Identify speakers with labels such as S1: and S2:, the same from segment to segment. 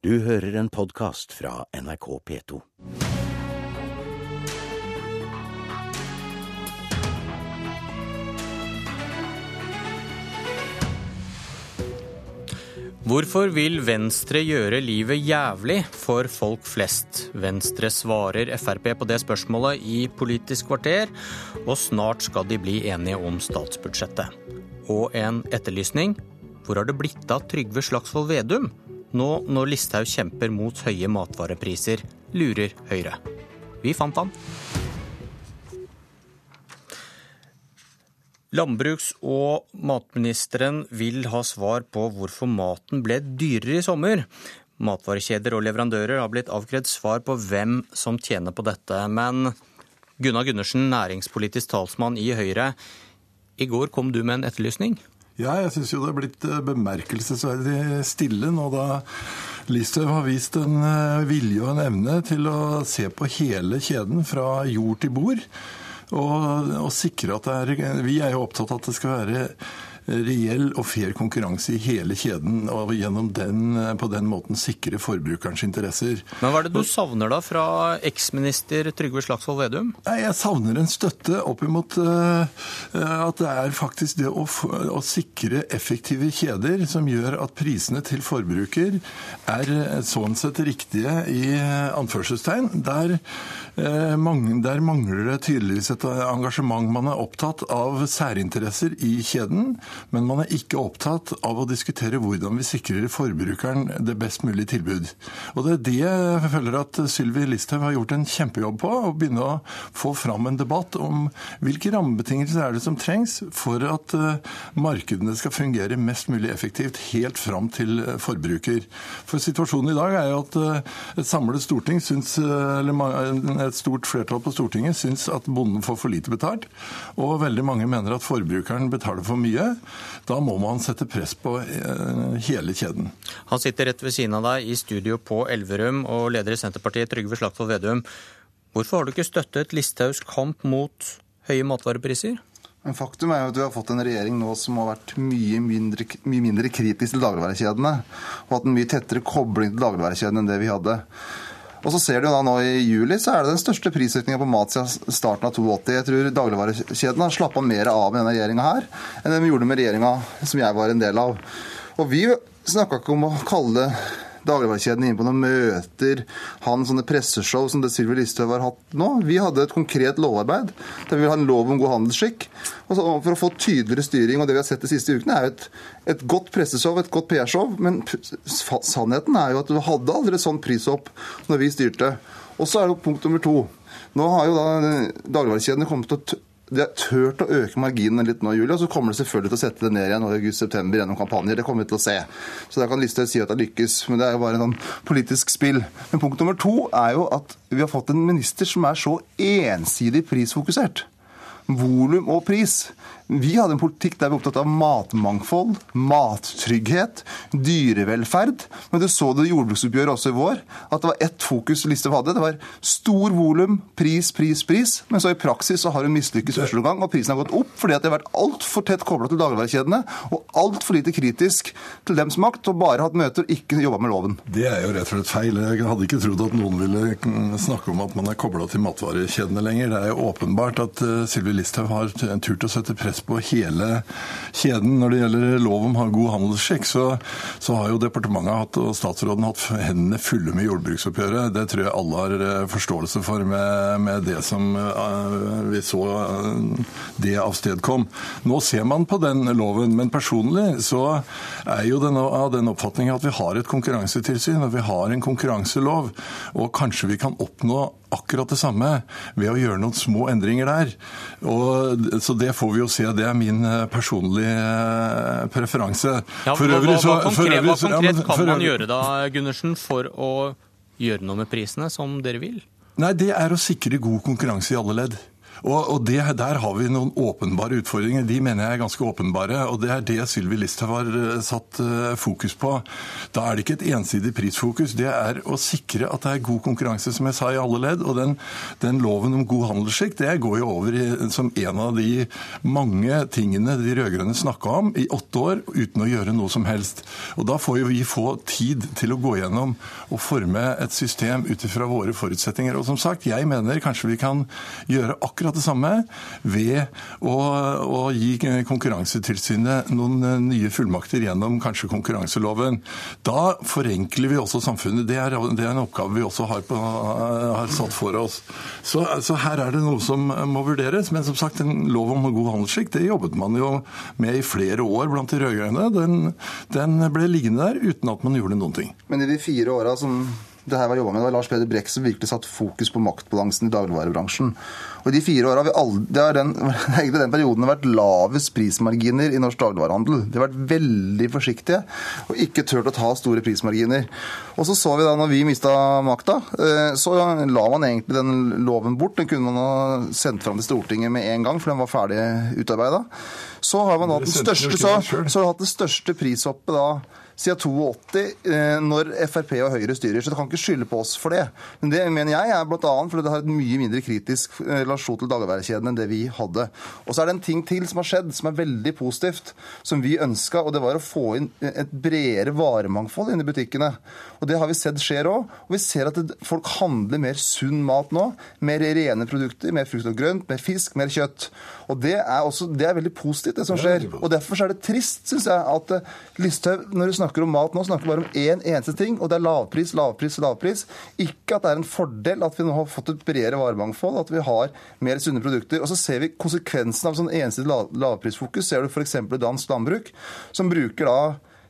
S1: Du hører en podkast fra NRK P2.
S2: Hvorfor vil Venstre gjøre livet jævlig for folk flest? Venstre svarer Frp på det spørsmålet i Politisk kvarter, og snart skal de bli enige om statsbudsjettet. Og en etterlysning. Hvor har det blitt av Trygve Slagsvold Vedum? Nå når Listhaug kjemper mot høye matvarepriser, lurer Høyre. Vi fant han. Landbruks- og matministeren vil ha svar på hvorfor maten ble dyrere i sommer. Matvarekjeder og leverandører har blitt avkrevd svar på hvem som tjener på dette. Men Gunnar Gundersen, næringspolitisk talsmann i Høyre. I går kom du med en etterlysning.
S3: Ja, jeg syns jo det er blitt bemerkelsesverdig stille nå da Listhaug har vist en vilje og en evne til å se på hele kjeden fra jord til bord. Og, og sikre at det er Vi er jo opptatt av at det skal være reell og fair konkurranse i hele kjeden, og gjennom den, på den måten sikre forbrukerens interesser.
S2: Men hva er det du savner da fra eksminister Trygve Slagsvold Vedum?
S3: Jeg savner en støtte opp imot uh, at det er faktisk det å, å, sikre effektive kjeder som gjør at prisene til forbruker er sånn sett riktige i anførselstegn. Der, uh, mange, der mangler det tydeligvis et engasjement. Man er opptatt av særinteresser i kjeden. Men man er ikke opptatt av å diskutere hvordan vi sikrer forbrukeren det best mulige tilbud. Og Det er det jeg føler at Sylvi Listhaug har gjort en kjempejobb på. Å begynne å få fram en debatt om hvilke rammebetingelser er det som trengs for at markedene skal fungere mest mulig effektivt helt fram til forbruker. For Situasjonen i dag er jo at et samlet storting syns, eller et stort flertall på Stortinget syns at bonden får for lite betalt, og veldig mange mener at forbrukeren betaler for mye. Da må man sette press på hele kjeden.
S2: Han sitter rett ved siden av deg i studio på Elverum og leder i Senterpartiet, Trygve Slagsvold Vedum. Hvorfor har du ikke støttet Listhaugs kamp mot høye matvarepriser?
S4: Men Faktum er jo at vi har fått en regjering nå som har vært mye mindre, mye mindre kritisk til dagligvarekjedene. Og hatt en mye tettere kobling til dagligvarekjedene enn det vi hadde. Og så ser du da nå I juli så er det den største prisøkninga på mat siden starten av 82. Jeg tror dagligvarekjedene har slappa mer av med denne regjeringa her enn de gjorde med regjeringa som jeg var en del av. Og vi snakka ikke om å kalle dagligvarekjedene inn på noen møter, han sånne presseshow som det Sylvi Listhaug har hatt nå. Vi hadde et konkret lovarbeid der vi vil ha en lov om god handelsskikk. Og for å få tydeligere styring, og det vi har sett de siste ukene, er jo et, et godt presseshow, et godt PR-show. Men sannheten er jo at du hadde aldri et sånt prishopp når vi styrte. Og så er det punkt nummer to. Nå har jo da dagligvarekjedene kommet til å de har turt å øke marginene litt nå i juli, og så kommer de selvfølgelig til å sette det ned igjen i august-september gjennom kampanjer. Det kommer vi til å se. Så der kan Listhaug si at det lykkes, men det er jo bare en politisk spill. Men punkt nummer to er jo at vi har fått en minister som er så ensidig prisfokusert. Volum og pris. Vi hadde en politikk der vi var opptatt av matmangfold, mattrygghet, dyrevelferd. Men du så det i jordbruksoppgjøret også i vår, at det var ett fokus Listhaug hadde. Det var stor volum, pris, pris, pris. Men så i praksis så har hun mislykkes første gang, og prisen har gått opp fordi at det har vært altfor tett kobla til dagligvarekjedene og altfor lite kritisk til dems makt, og bare hatt møter og ikke jobba med loven.
S3: Det er jo rett og slett feil. Jeg hadde ikke trodd at noen ville snakke om at man er kobla til matvarekjedene lenger. Det er jo åpenbart at Sylvi Listhaug har turt å sette press på hele kjeden. Når det gjelder lov om god handelsskikk, så, så, har jo departementet hatt, og statsråden hatt hendene fulle med jordbruksoppgjøret. Det tror jeg alle har forståelse for med, med det som vi så det avstedkom. Nå ser man på den loven, men personlig så er jo den av den oppfatning at vi har et konkurransetilsyn og vi har en konkurranselov, og kanskje vi kan oppnå akkurat det samme ved å gjøre noen små endringer der. Og, så det får vi jo se. Det er min personlige preferanse.
S2: Ja, for øvrig, hva, hva, konkret, hva konkret kan man gjøre da, Gundersen, for å gjøre noe med prisene, som dere vil?
S3: Nei, Det er å sikre god konkurranse i alle ledd. Og, og det, Der har vi noen åpenbare utfordringer. De mener jeg er ganske åpenbare. og Det er det Sylvi Listhaug har eh, satt eh, fokus på. Da er det ikke et ensidig prisfokus. Det er å sikre at det er god konkurranse, som jeg sa, i alle ledd. Og den, den loven om god handelsskikk det går jo over i, som en av de mange tingene de rød-grønne snakka om i åtte år uten å gjøre noe som helst. Og Da får jo vi få tid til å gå gjennom og forme et system ut ifra våre forutsetninger. Og som sagt, jeg mener kanskje vi kan gjøre akkurat det samme ved å, å gi Konkurransetilsynet noen eh, nye fullmakter gjennom kanskje konkurranseloven. Da forenkler vi også samfunnet. Det er, det er en oppgave vi også har, på, har satt for oss. Så, altså, her er det noe som må vurderes. Men som sagt, en lov om god handelsskikk det jobbet man jo med i flere år blant de rød-grønne. Den, den ble liggende der uten at man gjorde noen ting.
S4: Men i de fire åra som det her var jobba med, det var Lars Peder Brekk som virkelig satt fokus på maktbalansen i dagligvarebransjen. Og i de fire åra har vi aldri, det er den, egentlig den perioden har vært lavest prismarginer i norsk dagligvarehandel. De har vært veldig forsiktige og ikke turt å ta store prismarginer. Og så så vi da når vi mista makta, eh, så la man egentlig den loven bort. Den kunne man ha sendt fram til Stortinget med en gang, for den var ferdig utarbeida. Så har man hatt den største, så, så har hatt det største prishoppet da siden 82, eh, når Frp og Høyre styrer. Så du kan ikke skylde på oss for det. Men det mener jeg er bl.a. fordi det har et mye mindre kritisk eh, relasjon til dagligvarekjeden enn det vi hadde. Og så er det en ting til som har skjedd, som er veldig positivt, som vi ønska, og det var å få inn et bredere varemangfold inn i butikkene. Og det har vi sett skjer òg. Og vi ser at folk handler mer sunn mat nå. Mer rene produkter, mer frukt og grønt, mer fisk, mer kjøtt. Og det er, også, det er veldig positivt, det som skjer. Og derfor er det trist, syns jeg, at eh, Listhaug, når du snakker om mat nå, snakker bare om én eneste ting, og det er lavpris, lavpris, lavpris. Ikke at det er en fordel at vi nå har fått et bredere varemangfold, at vi har mer sunne produkter. Og så ser vi konsekvensen av sånn ensidig lavprisfokus. Ser du f.eks. dansk landbruk, som bruker da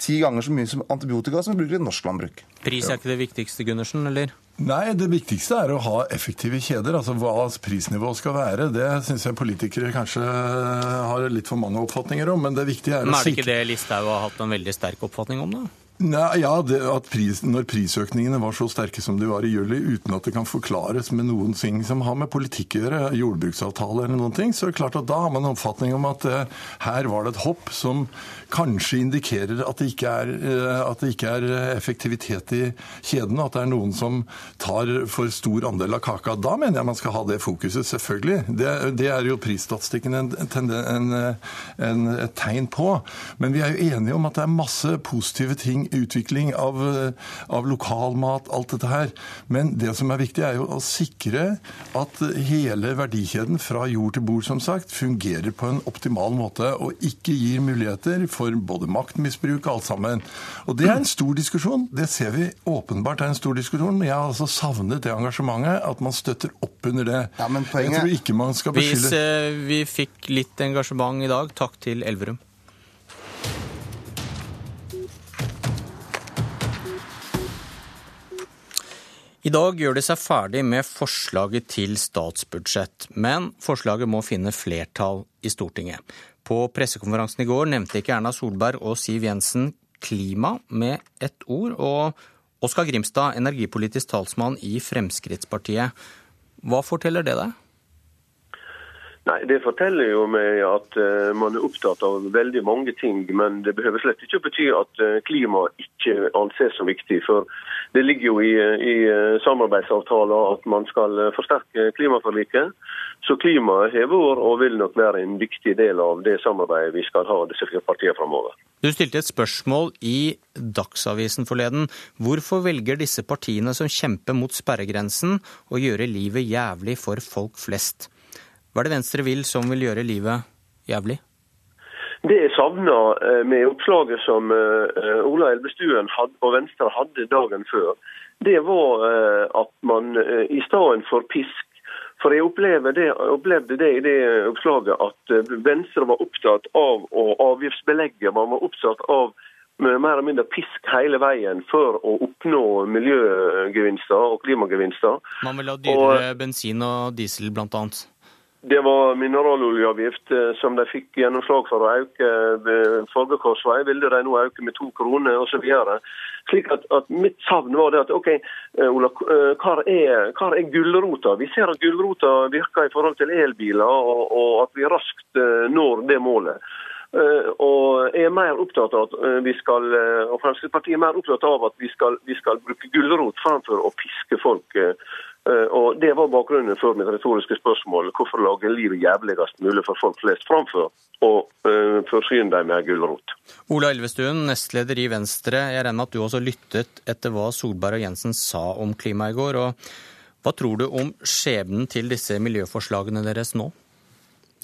S4: ti ganger så mye som antibiotika som vi bruker i norsk landbruk.
S2: Pris er ikke det viktigste, Gundersen, eller?
S3: Nei, det viktigste er å ha effektive kjeder. Altså Hva prisnivået skal være, det syns jeg politikere kanskje har litt for mange oppfatninger om. Men det viktige er, å sikre
S2: men er det ikke det Listhaug har hatt en veldig sterk oppfatning om, da?
S3: Nei, ja, det, pris, Når prisøkningene var så sterke som de var i juli, uten at det kan forklares med noen ting som har med politikk å gjøre, jordbruksavtale eller noen ting, så er det klart at da har man en oppfatning om at eh, her var det et hopp som kanskje indikerer at det, er, eh, at det ikke er, effektivitet i kjeden, at det er noen som tar for stor andel av kaka. Da mener jeg man skal ha det fokuset, selvfølgelig. Det, det er jo prisstatistikken en, en, en, et tegn på. Men vi er jo enige om at det er masse positive ting utvikling av, av lokalmat, alt dette her. Men det som er viktig, er jo å sikre at hele verdikjeden fra jord til bord, som sagt, fungerer på en optimal måte og ikke gir muligheter for både maktmisbruk og alt sammen. Og det er en stor diskusjon. Det ser vi åpenbart er en stor diskusjon. Men jeg har altså savnet det engasjementet, at man støtter opp under det.
S4: Ja, men poenget...
S3: Jeg tror ikke man skal beskylde
S2: Hvis eh, vi fikk litt engasjement i dag, takk til Elverum. I dag gjør de seg ferdig med forslaget til statsbudsjett, men forslaget må finne flertall i Stortinget. På pressekonferansen i går nevnte ikke Erna Solberg og Siv Jensen klima med ett ord, og Oskar Grimstad, energipolitisk talsmann i Fremskrittspartiet. Hva forteller det deg?
S5: Nei, Det forteller jo meg at uh, man er opptatt av veldig mange ting. Men det behøver slett ikke å bety at uh, klima ikke anses som viktig. For det ligger jo i, i uh, samarbeidsavtaler at man skal eh, forsterke klimaforliket. Så klimaet har vært og vil nok være en viktig del av det samarbeidet vi skal ha disse fire partiene framover.
S2: Du stilte et spørsmål i Dagsavisen forleden. Hvorfor velger disse partiene som kjemper mot sperregrensen å gjøre livet jævlig for folk flest? Hva er det Venstre vil som vil gjøre livet jævlig?
S5: Det jeg savna eh, med oppslaget som eh, Ola Elvestuen og Venstre hadde dagen før, det var eh, at man i stedet for pisk For jeg det, opplevde det, i det oppslaget at Venstre var opptatt av å avgiftsbelegge. Man var opptatt av mer eller mindre pisk hele veien for å oppnå miljøgevinster og klimagevinster.
S2: Man vil ha dyrere og, bensin og diesel, blant annet?
S5: Det var mineraloljeavgift eh, som de fikk gjennomslag for å øke ved forrige korsvei. Ville de nå øke med to kroner osv. Slik at, at mitt savn var det at OK, eh, Ola, eh, hva er, hva er gulrota? Vi ser at gulrota virker i forhold til elbiler, og, og at vi raskt når det målet. Og er mer opptatt av at vi skal, og Fremskrittspartiet er mer opptatt av at vi skal, vi skal bruke gulrot framfor å piske folk Eh, og Det var bakgrunnen for mitt retoriske spørsmål. Hvorfor lage livet jævligst mulig for folk flest, framfor å uh, forsyne dem med gulrot?
S2: Ola Elvestuen, nestleder i Venstre. Jeg regner med at du også lyttet etter hva Solberg og Jensen sa om klima i går. og Hva tror du om skjebnen til disse miljøforslagene deres nå?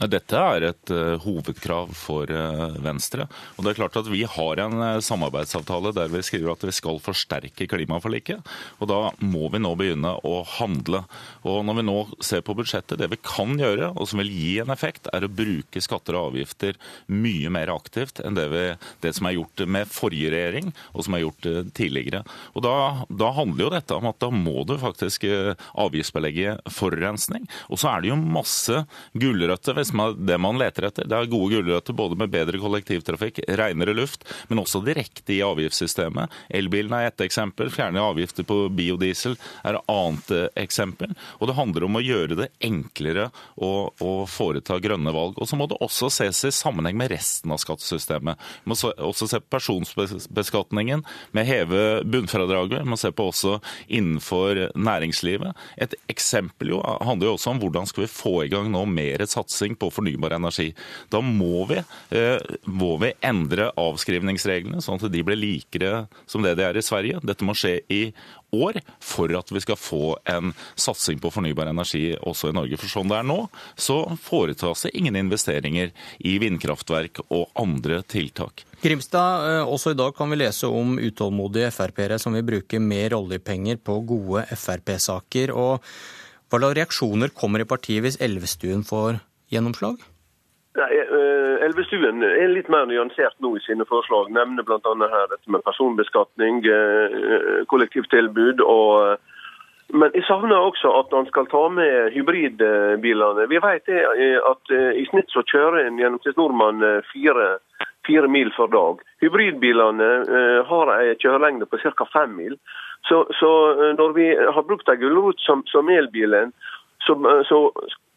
S6: Dette er et uh, hovedkrav for uh, Venstre. Og det er klart at Vi har en uh, samarbeidsavtale der vi skriver at vi skal forsterke klimaforliket. og Da må vi nå begynne å handle. Og Når vi nå ser på budsjettet, det vi kan gjøre, og som vil gi en effekt, er å bruke skatter og avgifter mye mer aktivt enn det, vi, det som er gjort med forrige regjering, og som er gjort tidligere. Og da, da handler jo dette om at da må du faktisk avgiftsbelegge forurensning. Og så er det jo masse gulrøtter som er det man leter etter. Det er gode gulrøtter både med bedre kollektivtrafikk, renere luft, men også direkte i avgiftssystemet. Elbilen er ett eksempel. Fjerne avgifter på biodiesel er et annet eh, eksempel. Og det handler om å gjøre det enklere å, å foreta grønne valg. Og så må det også ses i sammenheng med resten av skattesystemet. Vi må også se på personbeskatningen med heve bunnfradraget. Vi må se på også innenfor næringslivet. Et eksempel jo, handler jo også om hvordan skal vi få i gang nå mer satsing på fornybar energi. Da må vi, eh, må vi endre avskrivningsreglene, sånn at de blir likere som det de er i Sverige. Dette må skje i år for at vi skal få en satsing på fornybar energi også i Norge. For sånn det er nå, så foretas det ingen investeringer i vindkraftverk og andre tiltak.
S2: Grimstad, eh, også i dag kan vi lese om utålmodige Frp-ere som vil bruke mer oljepenger på gode Frp-saker. og Hva slags reaksjoner kommer i partiet hvis Elvestuen får gjennomslag?
S5: Nei, eh, Elvestuen er litt mer nyansert nå i sine forslag. Nevner bl.a. her dette med personbeskatning, eh, kollektivtilbud og eh, men jeg savner også at han skal ta med hybridbilene. Vi vet at i snitt så kjører en gjennomsnittsnordmann fire, fire, mil for dag. Hybridbilene har en kjørelengde på ca. fem mil. Så, så, når vi har brukt en gulrot som, som elbilen, så, så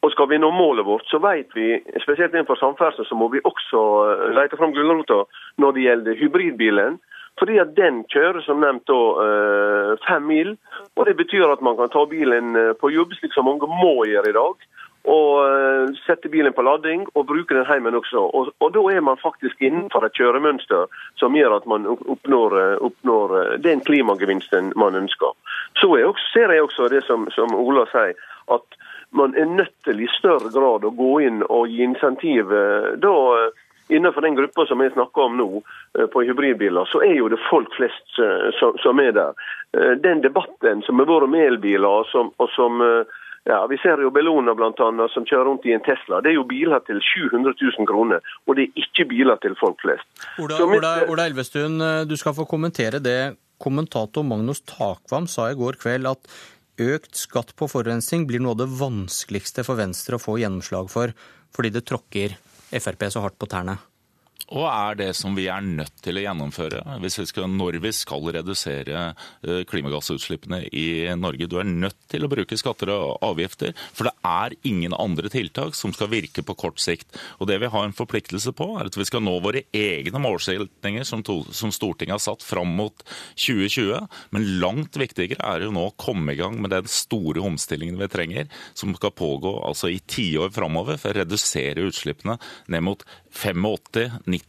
S5: og Skal vi nå målet vårt, så vet vi, spesielt innenfor samferdsel, så må vi også eh, lete fram gulrota når det gjelder hybridbilen. Fordi at Den kjører som nevnt da eh, fem mil. og Det betyr at man kan ta bilen eh, på jobb, slik som mange må gjøre i dag. Og sette bilen på lading og bruke den hjemme også. Og, og Da er man faktisk innenfor et kjøremønster som gjør at man oppnår, oppnår den klimagevinsten man ønsker. Så jeg også, ser jeg også det som, som Ola sier, at man er nødt til i større grad å gå inn og gi insentiv. Eh, da eh, Innenfor den gruppa som jeg snakker om nå, eh, på hybridbiler, så er jo det folk flest som er der. Den debatten som har vært om elbiler, og som, og som ja, Vi ser jo Bellona blant annet, som kjører rundt i en Tesla. Det er jo biler til 700 000 kroner, og det er ikke biler til folk flest.
S2: Ola, Ola, Ola Elvestuen, du skal få kommentere det. Kommentator Magnus Takvam sa i går kveld at økt skatt på forurensning blir noe av det vanskeligste for Venstre å få gjennomslag for, fordi det tråkker Frp så hardt på tærne?
S6: Og er det som vi er nødt til å gjennomføre vi skal, når vi skal redusere eh, klimagassutslippene i Norge. Du er nødt til å bruke skatter og avgifter, for det er ingen andre tiltak som skal virke på kort sikt. Og Det vi har en forpliktelse på, er at vi skal nå våre egne målsettinger som, som Stortinget har satt fram mot 2020. Men langt viktigere er det nå å komme i gang med den store omstillingen vi trenger, som skal pågå altså i tiår framover for å redusere utslippene ned mot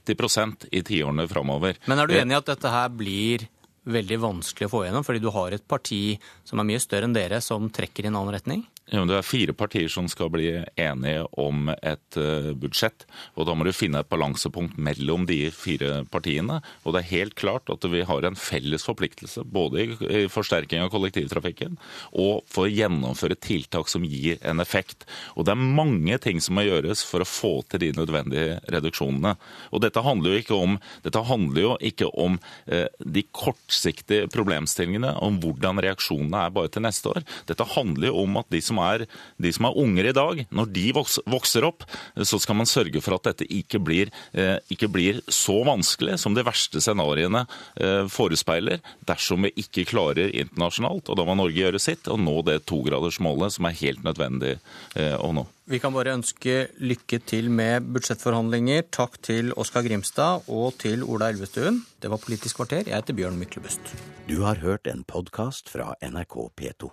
S6: 85-90 i tiårene framover.
S2: Men er du enig i at dette her blir veldig vanskelig å få igjennom, fordi du har et parti som er mye større enn dere, som trekker i en annen retning?
S6: Det er fire partier som skal bli enige om et eh, budsjett. og Da må du finne et balansepunkt mellom de fire partiene. og Det er helt klart at vi har en felles forpliktelse både i forsterking av kollektivtrafikken og for å gjennomføre tiltak som gir en effekt. Og Det er mange ting som må gjøres for å få til de nødvendige reduksjonene. Og Dette handler jo ikke om, handler jo ikke om eh, de kortsiktige problemstillingene, om hvordan reaksjonene er bare til neste år. Dette handler jo om at de som er, de som er unger i dag, når de vokser opp, så skal man sørge for at dette ikke blir, eh, ikke blir så vanskelig som de verste scenarioene eh, forespeiler, dersom vi ikke klarer internasjonalt, og da må Norge gjøre sitt, og nå det togradersmålet som er helt nødvendig å nå.
S2: Vi kan bare ønske lykke til med budsjettforhandlinger. Takk til Oskar Grimstad og til Ola Elvestuen. Det var Politisk kvarter. Jeg heter Bjørn Myklebust.
S1: Du har hørt en podkast fra NRK P2.